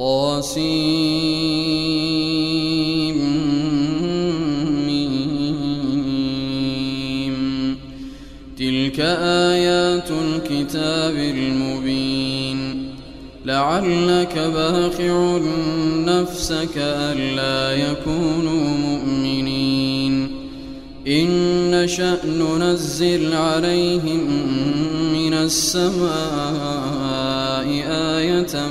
طاسيم تلك آيات الكتاب المبين. لعلك باخع نفسك ألا يكونوا مؤمنين. إن نشأ ننزل عليهم من السماء آية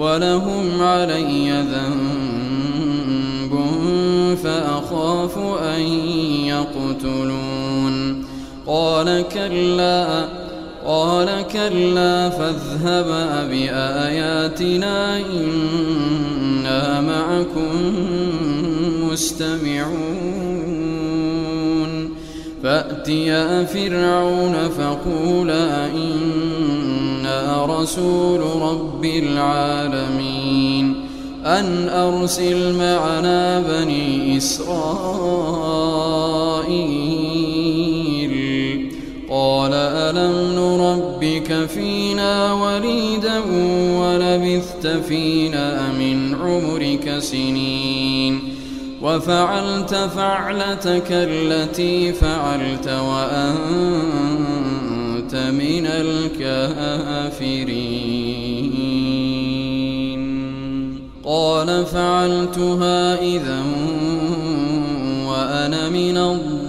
ولهم علي ذنب فأخاف أن يقتلون. قال كلا قال كلا فاذهبا بآياتنا إنا معكم مستمعون. فأتيا فرعون فقولا إنا رسول رب العالمين أن أرسل معنا بني إسرائيل. قال ألم نربك فينا وليدا ولبثت فينا من عمرك سنين. وفعلت فعلتك التي فعلت وأنت من الكافرين. قال فعلتها إذا وأنا من الضالين.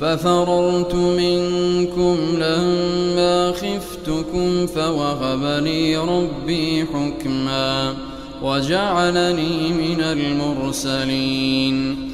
ففررت منكم لما خفتكم فوهب لي ربي حكما وجعلني من المرسلين.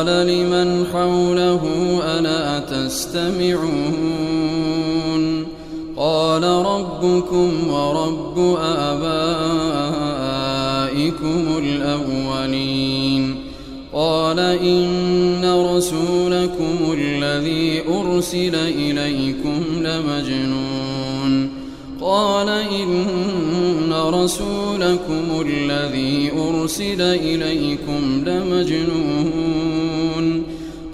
قال لمن حوله ألا تستمعون قال ربكم ورب آبائكم الأولين قال إن رسولكم الذي أرسل إليكم لمجنون قال إن رسولكم الذي أرسل إليكم لمجنون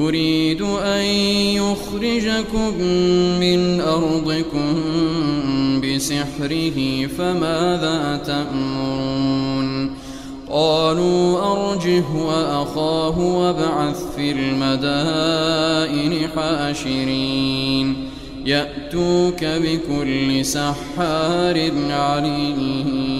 يريد أن يخرجكم من أرضكم بسحره فماذا تأمرون؟ قالوا أرجه وأخاه وابعث في المدائن حاشرين. يأتوك بكل سحار عليم.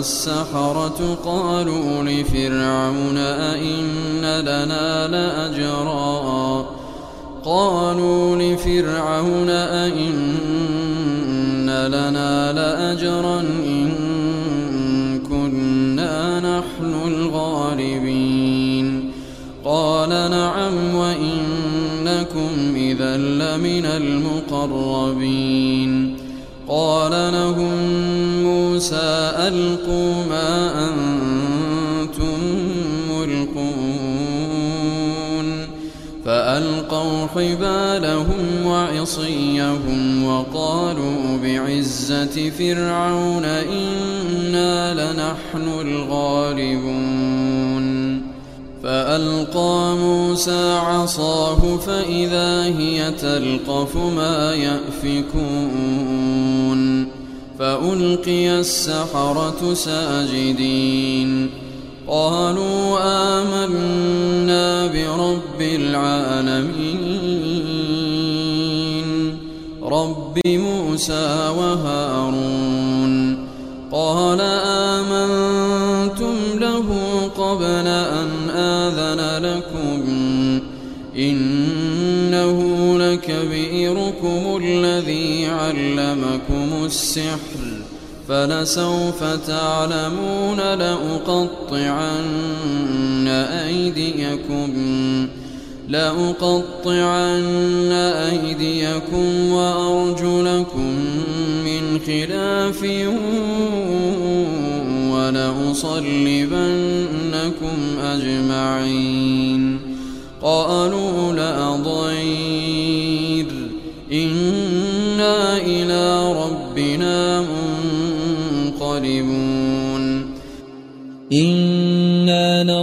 السحرة قالوا لفرعون أئن لنا لأجرا؟ قالوا لفرعون أئن لنا لأجرا إن كنا نحن الغالبين. قال نعم وإنكم إذا لمن المقربين. قال لهم موسى ألقوا ما أنتم ملقون فألقوا حبالهم وعصيهم وقالوا بعزة فرعون إنا لنحن الغالبون فألقى موسى عصاه فإذا هي تلقف ما يأفكون فألقي السحرة ساجدين. قالوا آمنا برب العالمين. رب موسى وهارون. قال آمنتم له قبل أن آذن لكم. إنه لكبيركم الذي علمكم. السحر فلسوف تعلمون لأقطعن أيديكم لأقطعن أيديكم وأرجلكم من خلاف ولأصلبنكم أجمعين. قالوا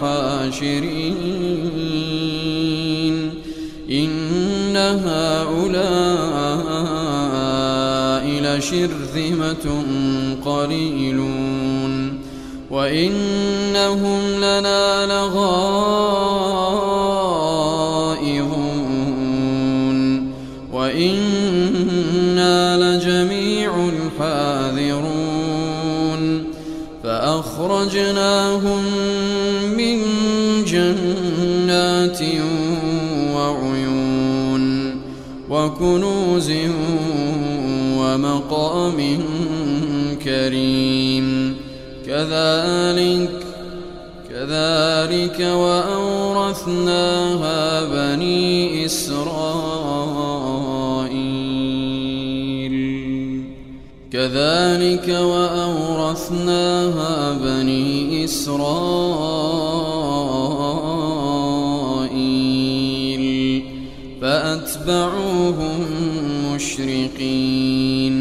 حاشرين. إن هؤلاء لشرذمة قليلون. وإنهم لنا لغائظون. وإنا لجميع حاذرون فأخرجناهم وعيون وكنوز ومقام كريم كذلك كذلك وأورثناها بني إسرائيل كذلك وأورثناها بني إسرائيل فأتبعوهم المشرقين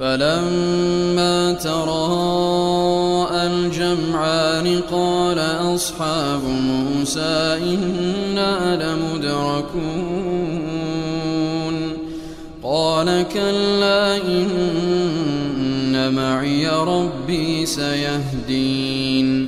فلما تراءى الجمعان قال أصحاب موسى إنا لمدركون. قال كلا إن معي ربي سيهدين.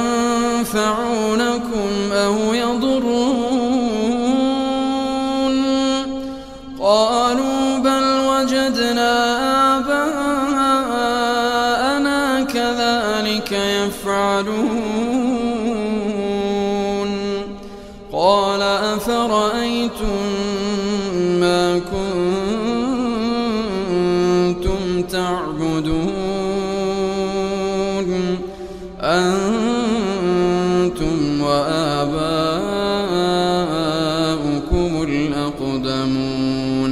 ينفعونكم وآباؤكم الأقدمون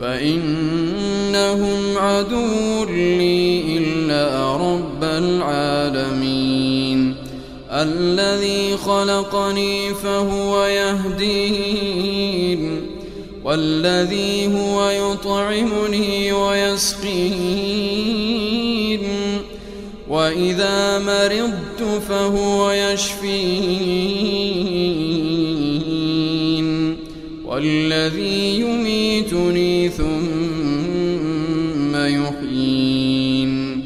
فإنهم عدو لي إلا رب العالمين الذي خلقني فهو يهدين والذي هو يطعمني ويسقين وإذا مرضت فهو يشفين. والذي يميتني ثم يحيين.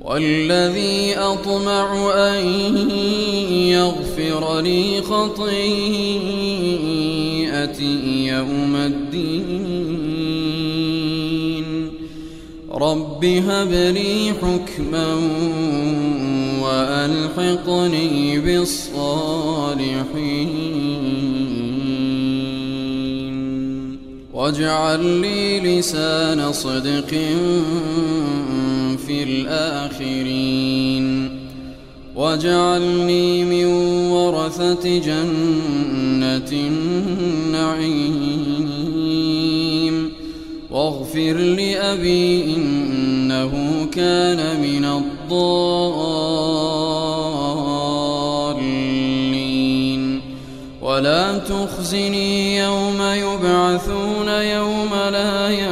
والذي أطمع أن يغفر لي خطيئتي يوم الدين. رب هب لي حكما وألحقني بالصالحين. واجعل لي لسان صدق في الآخرين. واجعلني من ورثة جنة النعيم. واغفر لأبي إنه كان من الضالين. ولا تخزني يوم يبعثون يوم لا ينفع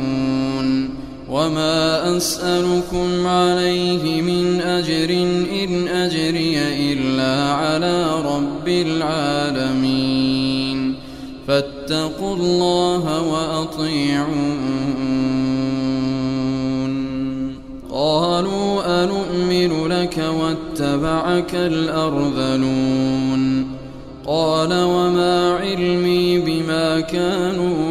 وما أسألكم عليه من أجر إن أجري إلا على رب العالمين فاتقوا الله وأطيعون قالوا أنؤمن لك واتبعك الأرذلون قال وما علمي بما كانوا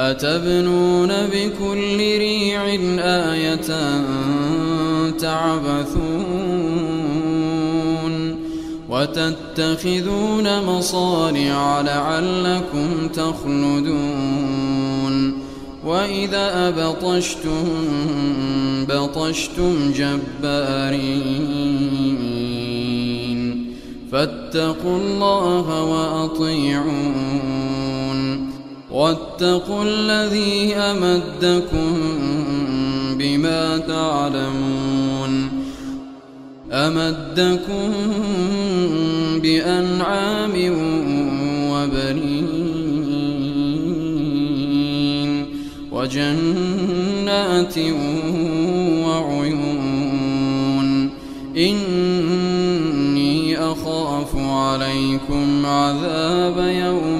أتبنون بكل ريع آية تعبثون وتتخذون مصانع لعلكم تخلدون وإذا أبطشتم بطشتم جبارين فاتقوا الله وأطيعون واتقوا الذي أمدكم بما تعلمون أمدكم بأنعام وبنين وجنات وعيون إني أخاف عليكم عذاب يوم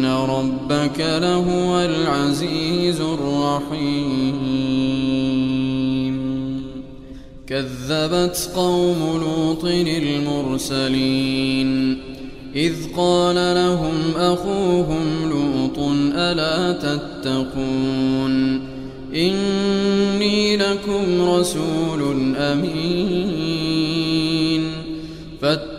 وإن ربك لهو العزيز الرحيم كذبت قوم لوط المرسلين إذ قال لهم أخوهم لوط ألا تتقون إني لكم رسول أمين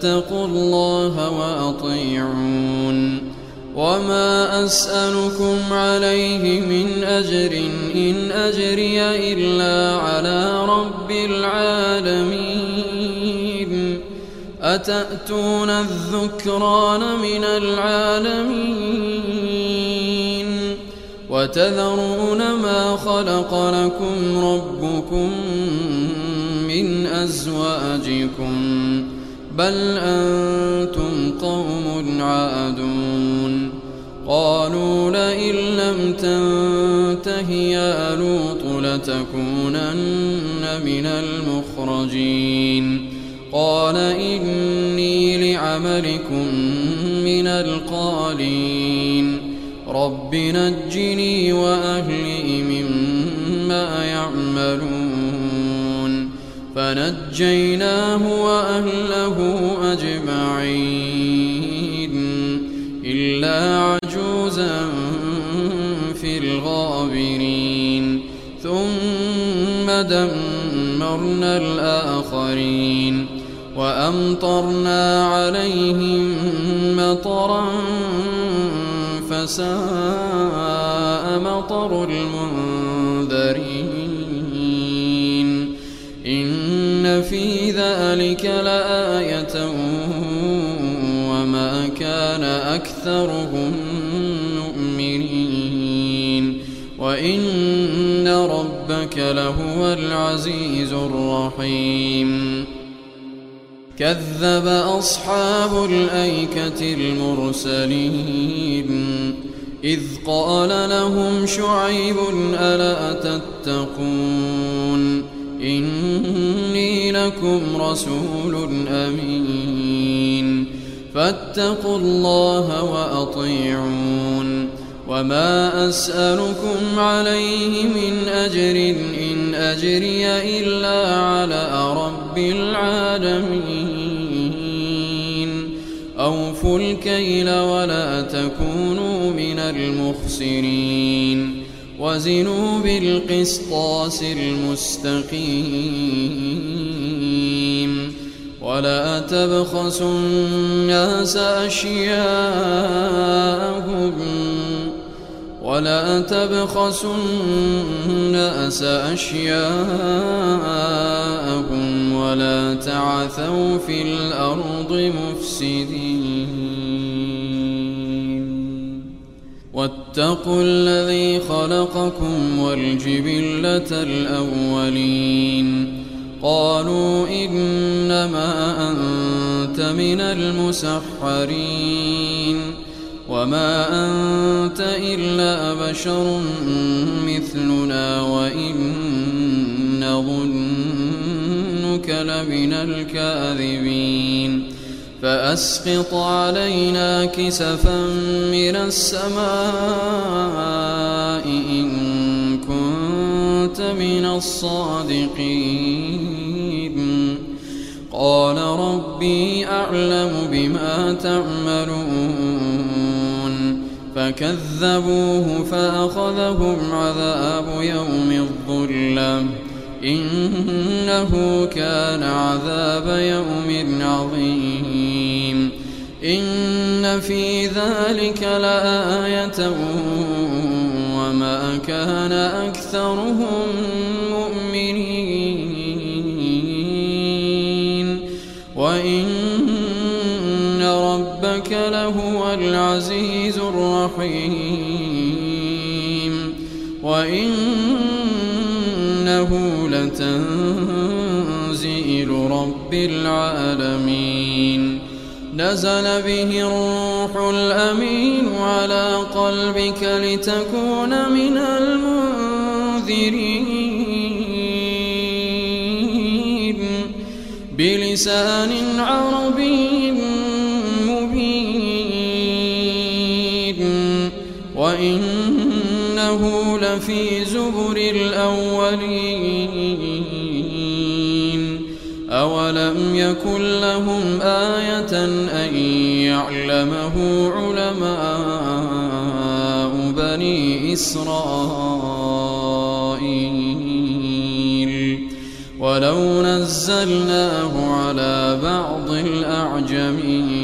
فاتقوا الله وأطيعون. وما أسألكم عليه من أجر إن أجري إلا على رب العالمين. أتأتون الذكران من العالمين؟ وتذرون ما خلق لكم ربكم من أزواجكم. بل أنتم قوم عادون قالوا لئن لم تنته يا لوط لتكونن من المخرجين قال إني لعملكم من القالين رب نجني وأهلي فنجيناه وأهله أجمعين إلا عجوزا في الغابرين. ثم دمرنا الآخرين وأمطرنا عليهم مطرا فساء مطر المنذرين. في ذلك لآية وما كان أكثرهم مؤمنين وإن ربك لهو العزيز الرحيم كذب أصحاب الأيكة المرسلين إذ قال لهم شعيب ألا تتقون إني لكم رسول أمين. فاتقوا الله وأطيعون. وما أسألكم عليه من أجر إن أجري إلا على رب العالمين. أوفوا الكيل ولا تكونوا من المخسرين. وزنوا بالقسطاس المستقيم ولا تبخسوا الناس أشياءهم ولا تبخسوا الناس أشياءهم ولا تعثوا في الأرض مفسدين واتقوا الذي خلقكم والجبلة الأولين. قالوا إنما أنت من المسحرين. وما أنت إلا بشر مثلنا وإن نظنك لمن الكاذبين. فأسقط علينا كسفا من السماء إن كنت من الصادقين. قال ربي أعلم بما تعملون. فكذبوه فأخذهم عذاب يوم الظلة إنه كان عذاب يوم عظيم. إن في ذلك لآية وما كان أكثرهم مؤمنين. وإن ربك لهو العزيز الرحيم. وإنه لتنزيل رب العالمين. نزل به الروح الأمين على قلبك لتكون من المنذرين. بلسان عربي مبين. وإنه لفي زبر الأولين أولم يكن لهم آية أن يعلمه علماء بني إسرائيل؟ ولو نزلناه على بعض الأعجمين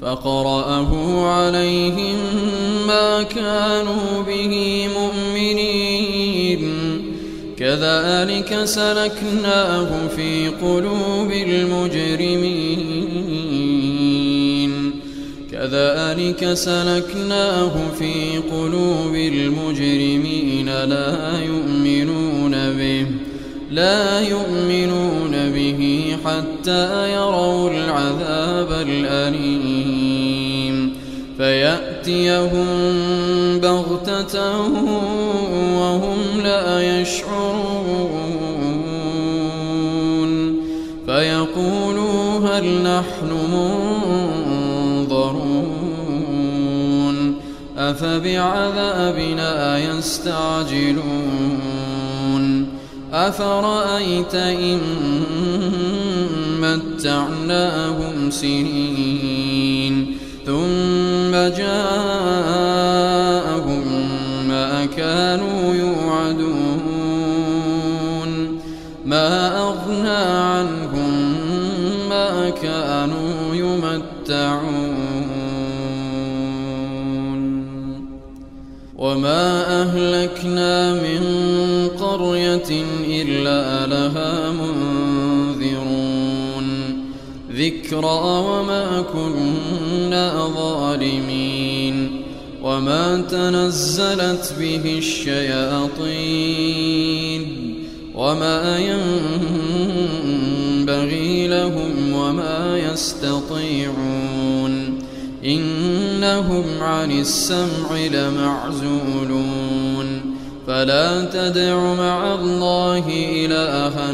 فقرأه عليهم كانوا به مؤمنين. كذلك سلكناه في قلوب المجرمين. كذلك سلكناه في قلوب المجرمين. لا يؤمنون به لا يؤمنون به حتى يروا العذاب الأليم. فيأتيهم بغتة وهم لا يشعرون فيقولوا هل نحن منظرون أفبعذابنا يستعجلون أفرأيت إن متعناهم سنين جاءهم ما كانوا يوعدون. ما أغنى عنهم ما كانوا يمتعون. وما أهلكنا من قرية إلا لها منذرون. ذكرى وما كنا ظالمين وما تنزلت به الشياطين وما ينبغي لهم وما يستطيعون إنهم عن السمع لمعزولون فلا تدع مع الله إلها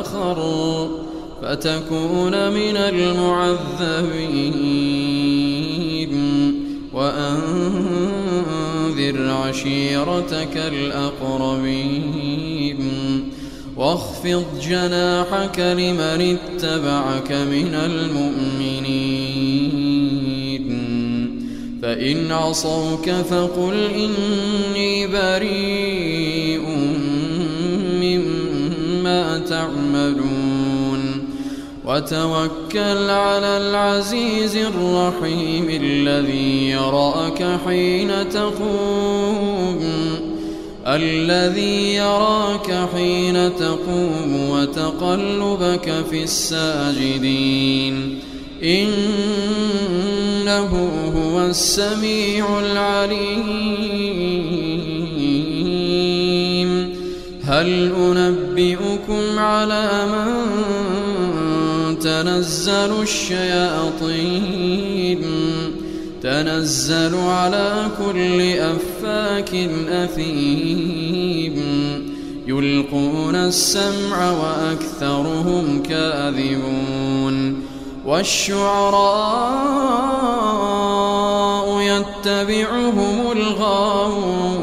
آخر فتكون من المعذبين وأنذر عشيرتك الأقربين واخفض جناحك لمن اتبعك من المؤمنين فإن عصوك فقل إني بريء وتوكل على العزيز الرحيم الذي يراك حين تقوم الذي يراك حين تقوم وتقلبك في الساجدين. إنه هو السميع العليم. هل أنبئكم على من تنزل الشياطين تنزل على كل أفاك أثيم. يلقون السمع وأكثرهم كاذبون. والشعراء يتبعهم الغاوون.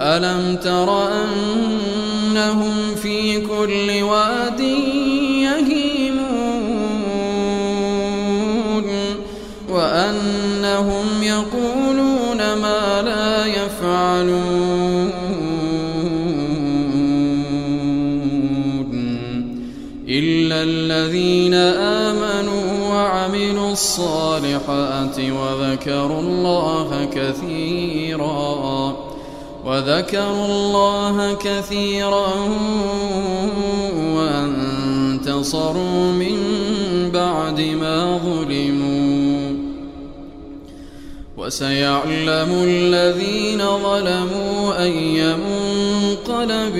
ألم تر أنهم في كل واد يهيمون وأنهم يقولون ما لا يفعلون إلا الذين آمنوا وعملوا الصالحات وذكروا الله كثيرا. وذكروا الله كثيرا وانتصروا من بعد ما ظلموا. وسيعلم الذين ظلموا أي منقلب